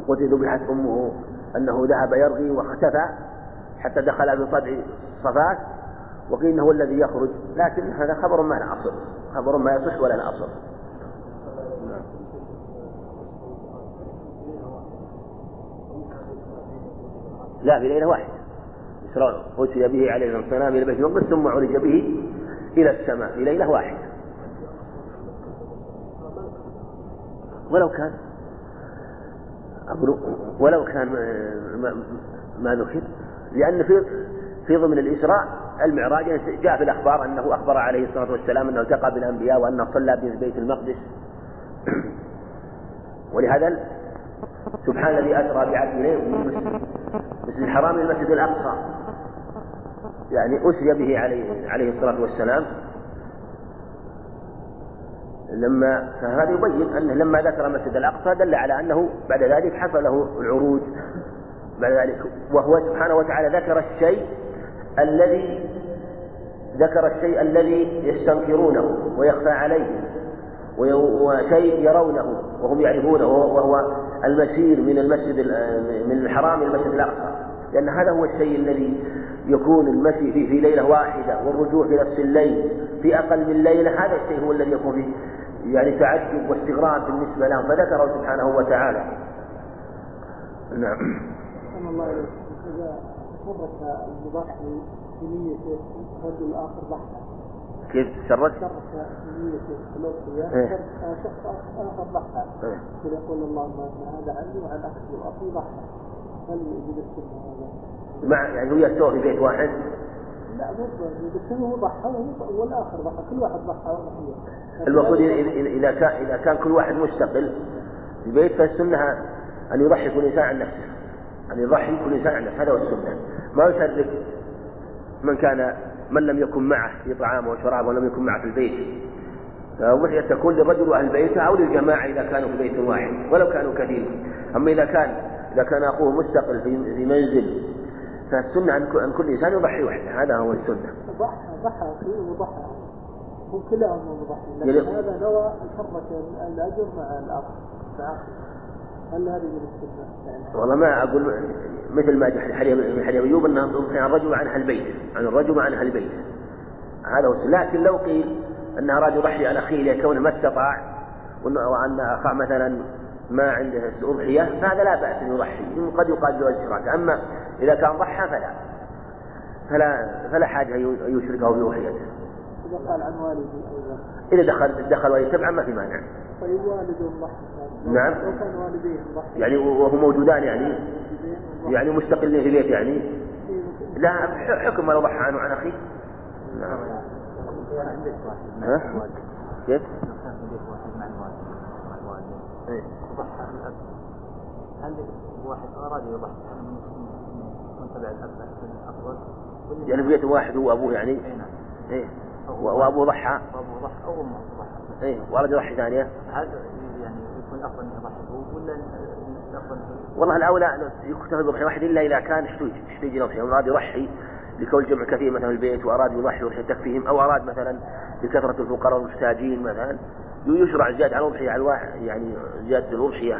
قتل ذبحت أمه أنه ذهب يرغي واختفى حتى دخل في صدع صفات وقيل إنه الذي يخرج لكن هذا خبر ما له أصل خبر ما يصح ولا له أصل. لا في ليلة واحدة. إسراء أتي به عليه الصلاة والسلام إلى بيت المقدس ثم عرج به إلى السماء في ليلة واحدة. ولو كان ولو كان ما ذكر لأن في في ضمن الإسراء المعراج جاء في الأخبار أنه أخبر عليه الصلاة والسلام أنه التقى بالأنبياء وأنه صلى في بيت المقدس. ولهذا سبحان الذي أسرى بعبده من المسجد الحرام إلى المسجد الأقصى. يعني أسري به عليه عليه الصلاة والسلام. لما فهذا يبين أنه لما ذكر المسجد الأقصى دل على أنه بعد ذلك حصل له العروج. بعد ذلك وهو سبحانه وتعالى ذكر الشيء الذي ذكر الشيء الذي يستنكرونه ويخفى عليهم وشيء يرونه وهم يعرفونه وهو المسير من المسجد من الحرام إلى المسجد الأقصى. لأن هذا هو الشيء الذي يكون المشي فيه في ليلة واحدة والرجوع في نفس الليل في أقل من ليلة هذا الشيء هو الذي يكون فيه يعني تعجب واستغراب بالنسبة لهم. فذكره سبحانه وتعالى. نعم. الله. إذا ترك المضحي بنية رجل آخر ضحى كيف تشرك؟ ترك بنية الأضحية شخص آخر ضحى يقول اللهم أن هذا عني وعن أخي وأخي ضحى هل يجب السنة هذا؟ مع يعني هو يستوى في بيت واحد؟ لا مو بس. هو ضحى والآخر ضحى كل واحد ضحى وضحية المفروض إذا كان إذا كان كل واحد مستقل في بيت فالسنة أن يضحي كل إنسان عن نفسه. أن يضحي كل إنسان عن نفسه. هذا هو السنة. ما يشرك من كان من لم يكن معه في طعامه وشرابه ولم يكن معه في البيت. فضحية تكون للرجل وأهل بيته أو للجماعة إذا كانوا في بيت واحد ولو كانوا كثير أما إذا كان إذا كان أخوه مستقل في منزل فالسنة أن كل إنسان يضحي وحده. هذا هو السنة. ضحى ضحى فيه وضحى. هم كلاهم مضحين لكن هذا نوى يشرك الأجر مع الأخ مع هل هذه من السنة؟ والله ما أقول مثل ما جاء في حديث أيوب أنها عن الرجل وعن أهل البيت عن الرجل وعن أهل البيت هذا لكن لو قيل أن أراد يضحي عن أخيه لكونه ما استطاع وأن أخاه مثلا ما عنده أضحية فهذا لا بأس أن يضحي. قد يقال له الاشتراك أما إذا كان ضحى فلا. فلا فلا حاجة أن يشركه بأضحيته. إذا قال عن والدي أيضا إذا دخل دخل والدي تبعا ما في مانع. طيب والده ضحى نعم. لو كان والديه ضحى يعني وهم موجودان يعني. يعني مستقلين في بيت يعني. لا حكم لو ضحى عنه عن أخيه. نعم. ها؟ كيف؟ إيه. ضحى الأب هل واحد أراد يضحي من تبع الأب أفضل يعني بيت واحد هو أبوه يعني؟ أي نعم. إيه. وأبوه ضحى. وأبوه ضحى أو أمه ضحى. إيه وأراد يضحي ثانية. هذا يعني يكون أفضل أن يضحي ولا والله الأولى يكتفي بضحية واحد إلا إذا كان احتوج احتوج نفسه أراد يضحي لكون جمع كثير مثلا البيت وأراد يضحي وضحية تكفيهم أو أراد مثلا لكثرة الفقراء والمحتاجين مثلا. يشرع زيادة على الأضحية على الواحد يعني زيادة الأضحية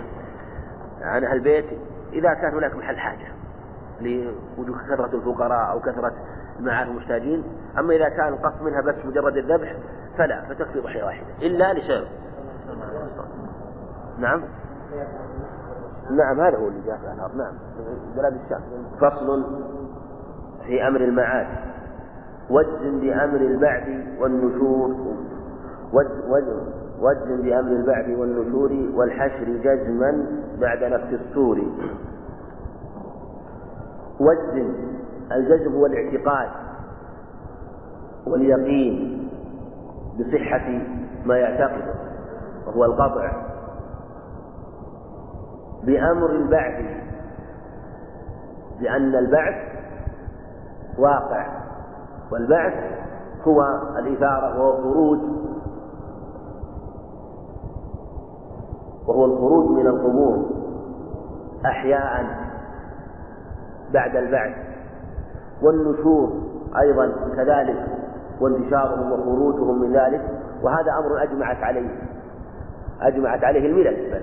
عن أهل البيت. إذا كان هناك محل حاجة لوجود كثرة الفقراء أو كثرة المعارف المحتاجين أما إذا كان القصد منها بس مجرد الذبح فلا فتكفي ضحية واحدة. إلا لسبب نعم. نعم هذا هو اللي جاء في الأنهار. نعم. بلاد الشام. فصل في أمر المعاد. وجز بأمر البعث والنشور. وجز بأمر البعث والنشور والحشر جزما بعد نفس الصور وجز الجزم هو الاعتقاد. واليقين بصحة ما يعتقد وهو القطع. بأمر البعث لأن البعث واقع والبعث هو الإثارة وهو الخروج. وهو الخروج من القبور أحياء بعد البعث. والنشور أيضا كذلك. وانتشارهم وخروجهم من ذلك وهذا أمر أجمعت عليه. أجمعت عليه الملل بل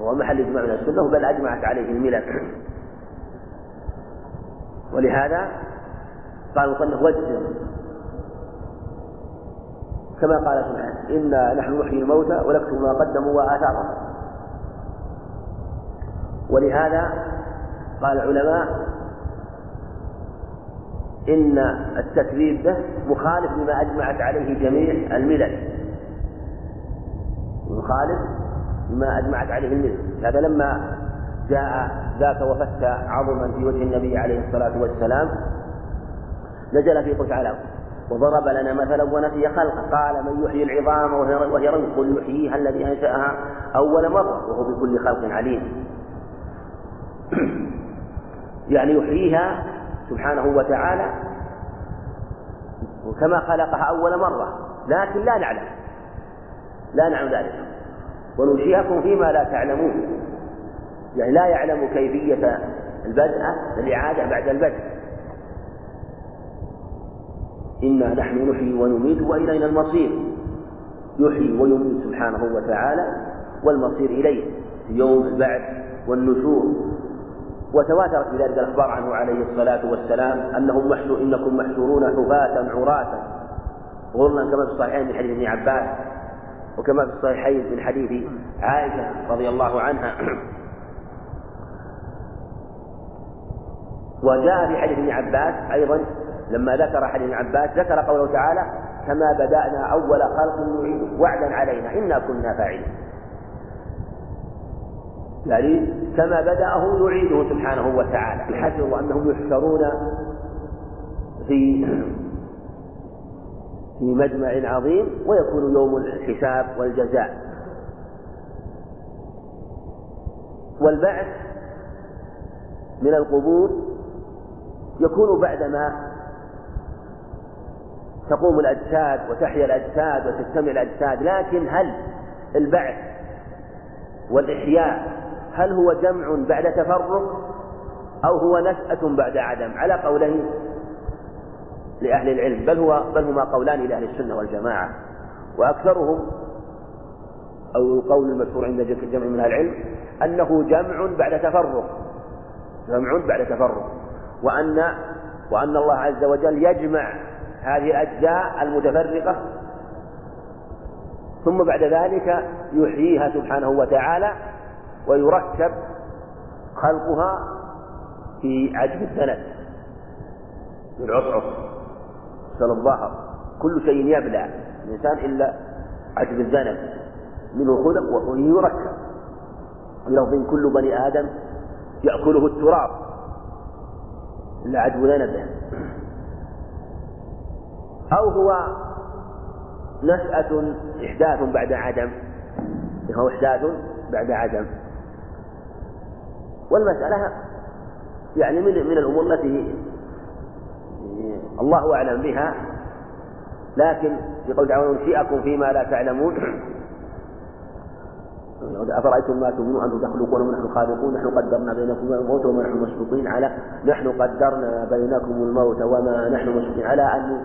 هو محل إجماع من السنة بل أجمعت عليه الملل. ولهذا قال المصنف وجه كما قال سبحانه إنا نحن نحيي الموتى ونكتب ما قدموا وآثارهم. ولهذا قال العلماء إن التكذيب به مخالف لما أجمعت عليه جميع الملل. مخالف لما أجمعت عليه الملل. هذا لما جاء ذاك وفت عظما في وجه النبي عليه الصلاة والسلام نزل في قول تعالى وضرب لنا مثلا ونسي خلقه. قال من يحيي العظام وهي رمي قل يحييها الذي أنشأها أول مرة وهو بكل خلق عليم. يعني يحييها سبحانه وتعالى وكما خلقها أول مرة لكن لا نعلم لا نعلم ذلك. وننشئكم فيما لا تعلمون. يعني لا يعلم كيفية البدء الإعادة بعد البدء. إنا نحن نحيي ونميت وإلينا المصير. يحيي ويميت سبحانه وتعالى والمصير إليه. في يوم البعث والنشور. وتواترت في ذلك الأخبار عنه عليه الصلاة والسلام أنهم محشور إنكم محشورون حفاة عراة غرنا كما في الصحيحين من حديث ابن عباس وكما في الصحيحين من حديث عائشة رضي الله عنها. وجاء في حديث ابن عباس أيضا لما ذكر حديث ابن عباس ذكر قوله تعالى كما بدأنا أول خلق نعيده وعدا علينا إنا كنا فاعلين. يعني كما بدأه يعيده سبحانه وتعالى. الحشر أنهم يحشرون في في مجمع عظيم ويكون يوم الحساب والجزاء. والبعث من القبور يكون بعدما تقوم الأجساد وتحيا الأجساد وتجتمع الأجساد لكن هل البعث والإحياء هل هو جمع بعد تفرق أو هو نشأة بعد عدم؟ على قولين لأهل العلم بل هو بل هما قولان لأهل السنة والجماعة. وأكثرهم أو القول المشهور عند جمع من أهل العلم أنه جمع بعد تفرق. جمع بعد تفرق. وأن وأن الله عز وجل يجمع هذه الأجزاء المتفرقة ثم بعد ذلك يحييها سبحانه وتعالى ويركب خلقها في عجب السند في العصعص سل الظهر كل شيء يبلى الإنسان إلا عجب الذنب منه خلق ويركب لفظ كل بني آدم يأكله التراب. إلا عجب ذنبه. أو هو نشأة إحداث بعد عدم. هو إحداث بعد عدم. والمسألة يعني من من الأمور التي الله أعلم بها لكن في قول تعالى ننشئكم فيما لا تعلمون. أفرأيتم ما تؤمنون أنتم تخلقون ونحن خالقون نحن قدرنا بينكم الموت وما نحن مسبقين على نحن قدرنا بينكم الموت وما نحن مسبقين على أن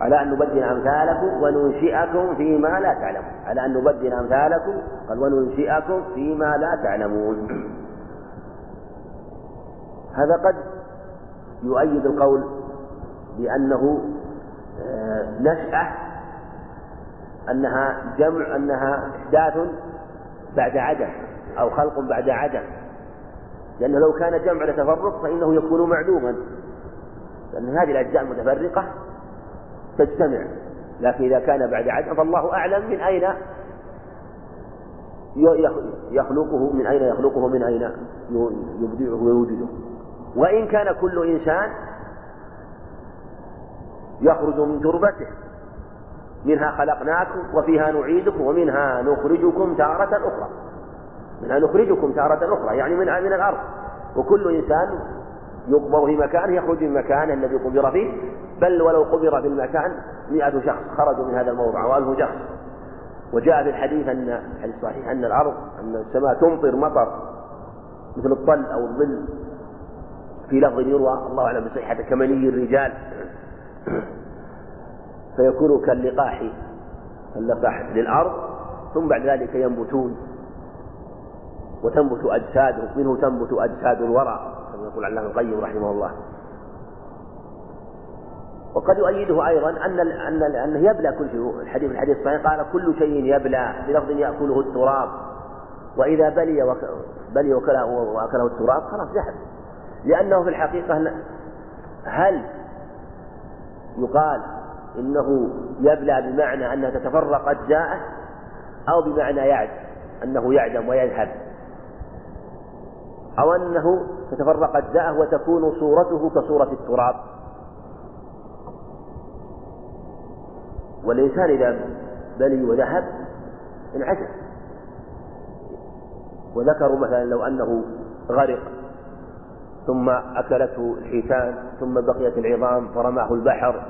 على أن نبدل أمثالكم وننشئكم فيما لا تعلمون. على أن نبدل أمثالكم قال وننشئكم فيما لا تعلمون. هذا قد يؤيد القول بأنه آه، نشأة أنها جمع أنها إحداث بعد عدم أو خلق بعد عدم. لأنه لو كان جمع لتفرق فإنه يكون معدوما. لأن هذه الأجزاء المتفرقة تجتمع. لكن إذا كان بعد عدم فالله أعلم من أين يخلقه من أين يخلقه من أين يبدعه ويوجده. وإن كان كل إنسان يخرج من تربته. منها خلقناكم وفيها نعيدكم ومنها نخرجكم تارة أخرى. منها نخرجكم تارة أخرى يعني من من الأرض. وكل إنسان يقبر في مكانه يخرج من مكانه الذي قبر فيه. بل ولو قبر في المكان مئة شخص خرجوا من هذا الموضع أو ألف شخص. وجاء في الحديث أن الحديث الصحيح أن الأرض أن السماء تمطر مطر مثل الطل أو الظل. في لفظ يروى الله أعلم بصحة كمني الرجال. فيكون كاللقاح اللقاح للأرض ثم بعد ذلك ينبتون. وتنبت أجساد منه تنبت أجساد الورى كما يقول علامة القيم رحمه الله. وقد يؤيده أيضا أن أن أنه يبلى كل شيء. الحديث الحديث الصحيح قال كل شيء يبلى بلفظ يأكله التراب. وإذا بلي. بلي وكله وأكله التراب خلاص ذهب. لأنه في الحقيقة هل يقال إنه يبلى بمعنى أنها تتفرق أجزاءه أو بمعنى يعد أنه يعدم ويذهب؟ أو أنه تتفرق أجزاءه وتكون صورته كصورة التراب؟ والإنسان إذا بلي وذهب انعدم وذكروا مثلا لو أنه غرق. ثم أكلته الحيتان ثم بقيت العظام فرماه البحر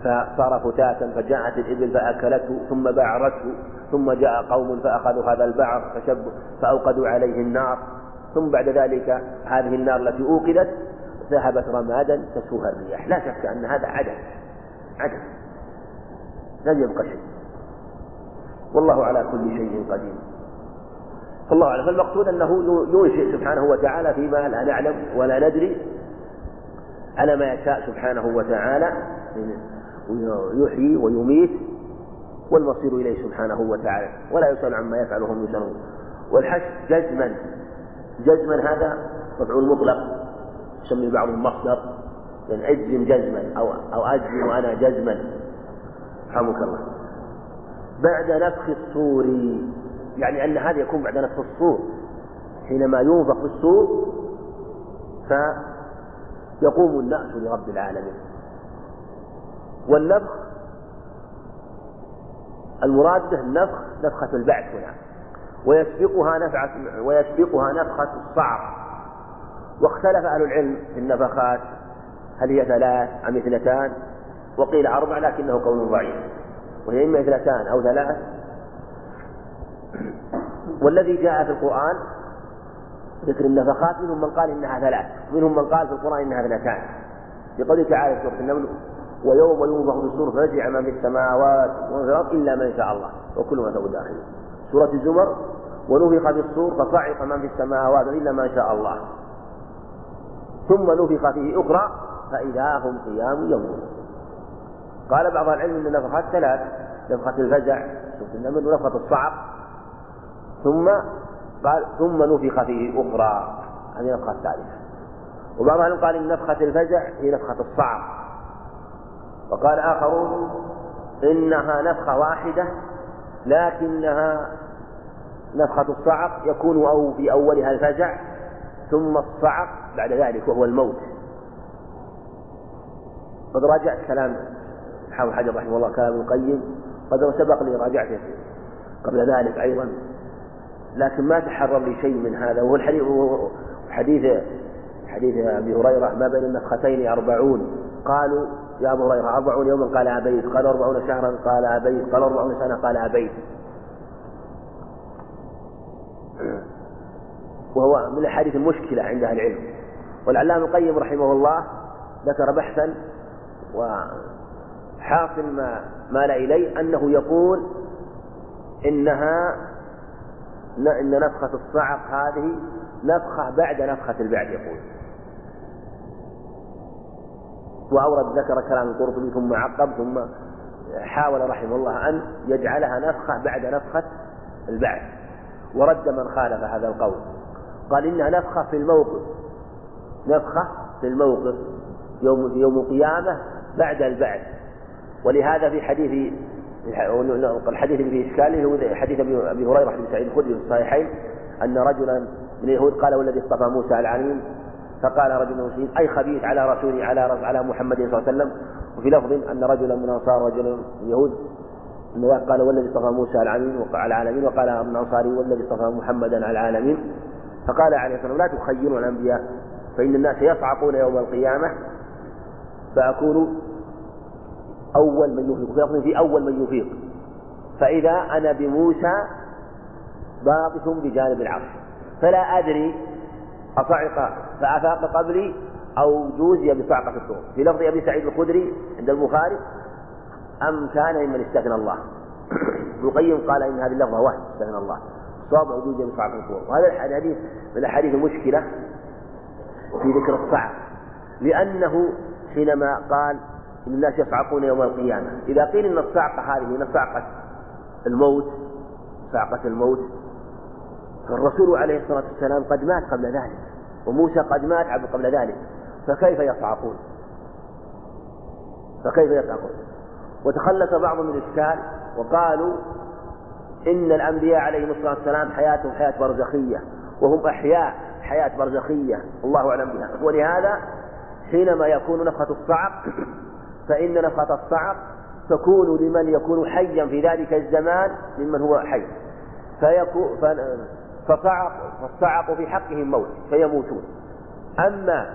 فصار فتاة فجاءت الإبل فأكلته ثم بعرته ثم جاء قوم فأخذوا هذا البعر فشب فأوقدوا عليه النار. ثم بعد ذلك هذه النار التي أوقدت ذهبت رمادا تسوها الرياح. لا شك أن هذا عدم عدم. لن يبقى شيء. والله على كل شيء قدير. فالله أعلم. فالمقصود أنه ينشئ سبحانه وتعالى فيما لا نعلم ولا ندري. على ما يشاء سبحانه وتعالى. يحيي ويميت والمصير إليه سبحانه وتعالى. ولا يسأل عما يفعل وهم يسألون والحش جزما. جزما هذا مفعول مطلق. يسمي بعضهم مصدر يعني أجزم جزما أو أو أجزم أنا جزما. رحمك الله. بعد نفخ الصور يعني أن هذا يكون بعد نفخ الصور. حينما ينفخ في الصور فيقوم النأس لرب العالمين. والنفخ المراد به النفخ نفخة البعث هنا. ويسبقها نفعة ويسبقها نفخة الصعق. واختلف أهل العلم في النفخات. هل هي ثلاث أم اثنتان؟ وقيل أربع لكنه قول ضعيف. وهي إما اثنتان أو ثلاث والذي جاء في القرآن ذكر النفخات منهم من قال إنها ثلاث منهم من قال في القرآن إنها اثنتان. لقوله تعالى في سورة النمل ويوم ينفخ في الصور فرجع من في السماوات ومن في الأرض إلا من شاء الله وكل ما له داخل. سورة الزمر ونفخ في الصور فصعق من في السماوات إلا ما شاء الله. ثم نفخ فيه أخرى فإذا هم قيام ينظرون قال بعض العلم أن النفخات ثلاث نفخة الفزع سورة النمل ونفخة الصعق ثم قال ثم نفخ فيه أخرى هذه النفخة الثالثة. وبعض العلم قال إن نفخة الفزع هي نفخة الصعق. وقال آخرون إنها نفخة واحدة لكنها نفخة الصعق يكون أو في أولها الفزع ثم الصعق بعد ذلك وهو الموت. قد راجعت كلام حافظ حجر رحمه الله كلام القيم قد سبق لي راجعته قبل ذلك أيضا. لكن ما تحرر لي شيء من هذا. وهو الحديث حديث حديث أبي هريرة ما بين النفختين أربعون. قالوا يا أبو هريرة أربعون يوما؟ قال أبيت. قال أربعون شهرا؟ قال أبيت. قال أربعون سنة؟ قال أبيت. وهو من الأحاديث المشكلة عند أهل العلم. والعلامة القيم رحمه الله ذكر بحثا وحاصل ما مال إليه أنه يقول إنها إن نفخة الصعق هذه نفخة بعد نفخة البعد يقول. وأورد ذكر كلام القرطبي ثم عقب ثم حاول رحمه الله أن يجعلها نفخة بعد نفخة البعث. ورد من خالف هذا القول. قال إنها نفخة في الموقف. نفخة في الموقف. يوم يوم القيامة بعد البعث. ولهذا في حديث الحديث اللي فيه هو حديث أبي هريرة بن سعيد الخدري في الصحيحين أن رجلا من اليهود قال والذي اصطفى موسى العليم فقال رجل من المسلمين أي خبيث على رسول على على محمد صلى الله عليه وسلم؟ وفي لفظ أن رجلا من الأنصار رجل من اليهود قال والذي اصطفى موسى العالمين على العالمين وقال ابن الأنصاري والذي اصطفى محمدا على العالمين. فقال عليه الصلاة والسلام لا تخيروا الأنبياء فإن الناس يصعقون يوم القيامة فأكون أول من يفيق. في لفظ في أول من يفيق. فإذا أنا بموسى باطش بجانب العرش. فلا أدري أصعق فأفاق قبلي أو جوزي بصعقة الطور في لفظ أبي سعيد الخدري عند البخاري أم كان ممن استثنى الله؟ ابن القيم قال إن هذه اللفظة وهم استثنى الله. صواب وجوزي بصعقة الطور وهذا الحديث من الأحاديث المشكلة في ذكر الصعق لأنه حينما قال إن الناس يصعقون يوم القيامة. إذا قيل إن الصعقة هذه من صعقة الموت صعقة الموت فالرسول عليه الصلاة والسلام قد مات قبل ذلك وموسى قد مات قبل ذلك. فكيف يصعقون؟ فكيف يصعقون؟ وتخلص بعضهم من الإشكال وقالوا إن الأنبياء عليهم الصلاة والسلام حياتهم حياة برزخية وهم أحياء حياة برزخية الله أعلم بها. ولهذا حينما يكون نفخة الصعق فإن نفخة الصعق تكون لمن يكون حيا في ذلك الزمان ممن هو حي. فيكون فصعق فالصعق في حقهم موت فيموتون. أما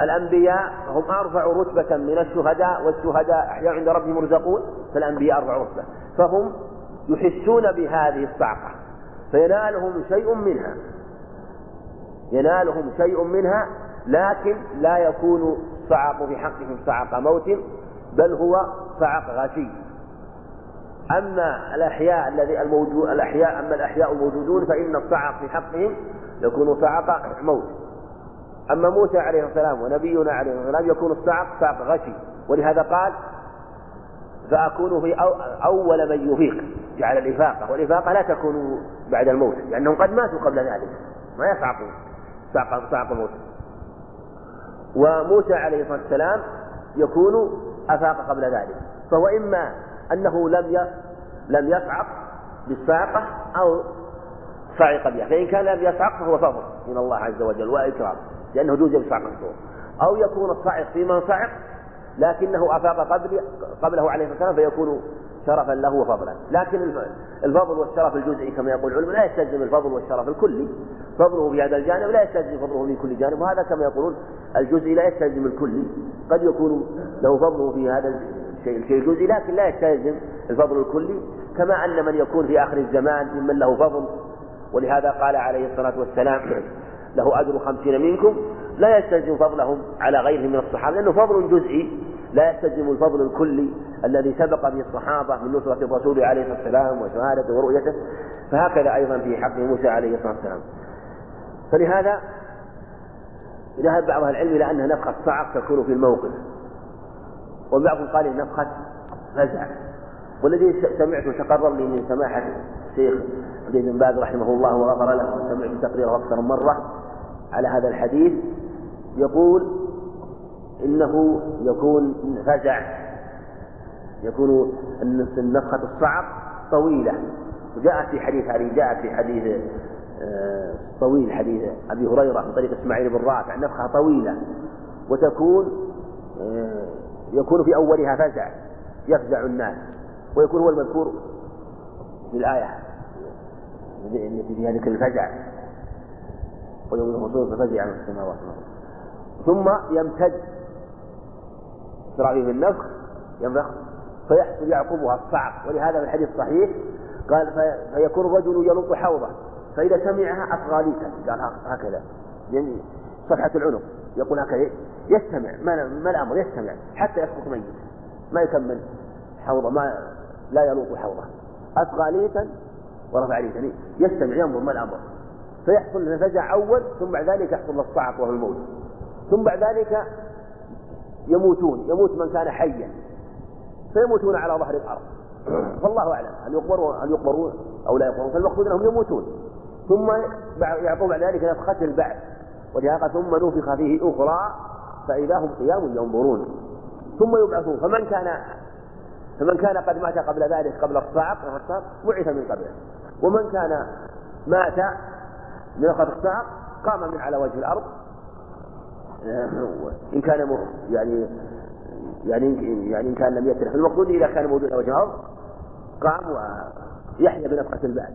الأنبياء هم أرفع رتبة من الشهداء والشهداء أحياء عند ربهم يرزقون فالأنبياء أرفع رتبة. فهم يحسون بهذه الصعقة. فينالهم شيء منها. ينالهم شيء منها لكن لا يكون صعق في حقهم صعق موت بل هو صعق غشي أما الأحياء الذي الموجود الأحياء أما الأحياء الموجودون فإن الصعق في حقهم يكون صعق موت. أما موسى عليه السلام ونبينا عليه السلام يكون الصعق صعق غشي ولهذا قال فأكون في أول من يفيق. جعل الإفاقة. والإفاقة لا تكون بعد الموت لأنهم قد ماتوا قبل ذلك. ما يصعقون. صعق صعق الموت وموسى عليه الصلاة والسلام يكون أفاق قبل ذلك. فهو إما أنه لم لم يصعق بالصاعقة أو صعق بها. فإن كان لم يصعق فهو فضل من الله عز وجل وإكرام لأنه جوز بصعق الصور أو يكون الصعق في من صعق لكنه أفاق قبل قبله عليه الصلاة والسلام فيكون شرفا له وفضلا. لكن الفضل والشرف الجزئي كما يقول العلماء لا يستلزم الفضل والشرف الكلي. فضله في هذا الجانب لا يستلزم فضله من كل جانب وهذا كما يقولون الجزئي لا يستلزم الكلي. قد يكون له فضله في هذا الشيء الشيء الجزئي لكن لا يستلزم الفضل الكلي. كما أن من يكون في آخر الزمان ممن له فضل. ولهذا قال عليه الصلاة والسلام له أجر خمسين منكم. لا يستلزم فضلهم على غيرهم من الصحابة لأنه فضل جزئي. لا يستلزم الفضل الكلي الذي سبق به الصحابة من نصرة الرسول عليه الصلاة والسلام وشهادته ورؤيته فهكذا أيضا في حق موسى عليه الصلاة والسلام. فلهذا ذهب بعض العلم إلى أنها نفخة صعق تكون في الموقف. وبعضهم قال نفخة فزع. والذي سمعته تقرر لي من سماحة الشيخ عبد بن باز رحمه الله وغفر له وسمعت تقريره أكثر من مرة على هذا الحديث يقول إنه يكون فزع. يكون النفخة الصعق طويلة. وجاءت في حديث هذه جاءت في حديث آه، طويل حديث أبي هريرة من طريق إسماعيل بن رافع. نفخة طويلة. وتكون آه، يكون في أولها فزع. يفزع الناس. ويكون هو المذكور في الآية. التي فيها ذكر الفزع. ويوم الخصوص ففزع من السماوات ثم يمتد إسرائيل النفخ ينفخ. فيحصل يعقبها الصعق. ولهذا في الحديث الصحيح قال فيكون الرجل يلط حوضه فإذا سمعها أصغى قال هكذا. يعني صفحة العنق. يقول هكذا. يستمع. ما, الأمر؟ يستمع. حتى يسقط ميت. ما يكمل حوضه ما لا يلوط حوضه. أصغى ليتا ورفع ليتا يستمع ينظر ما الأمر. فيحصل الفزع أول ثم بعد ذلك يحصل الصعق وهو الموت. ثم بعد ذلك يموتون يموت من كان حيا. فيموتون على ظهر الأرض. والله أعلم هل يقبرون هل يقبرون أو لا يقبرون. فالمقصود أنهم يموتون. ثم يعطون بعد ذلك نفخة البعث. ولهذا ثم نفخ فيه أخرى فإذا هم قيام ينظرون. ثم يبعثون. فمن كان فمن كان قد مات قبل ذلك قبل الصعق بعث من قبله. ومن كان مات من نفخة الصعق قام من على وجه الأرض. إن كان يعني يعني يعني إن كان لم يترك المقصود إذا كان موجود على وجه الأرض قام ويحيى بنفخة البعث.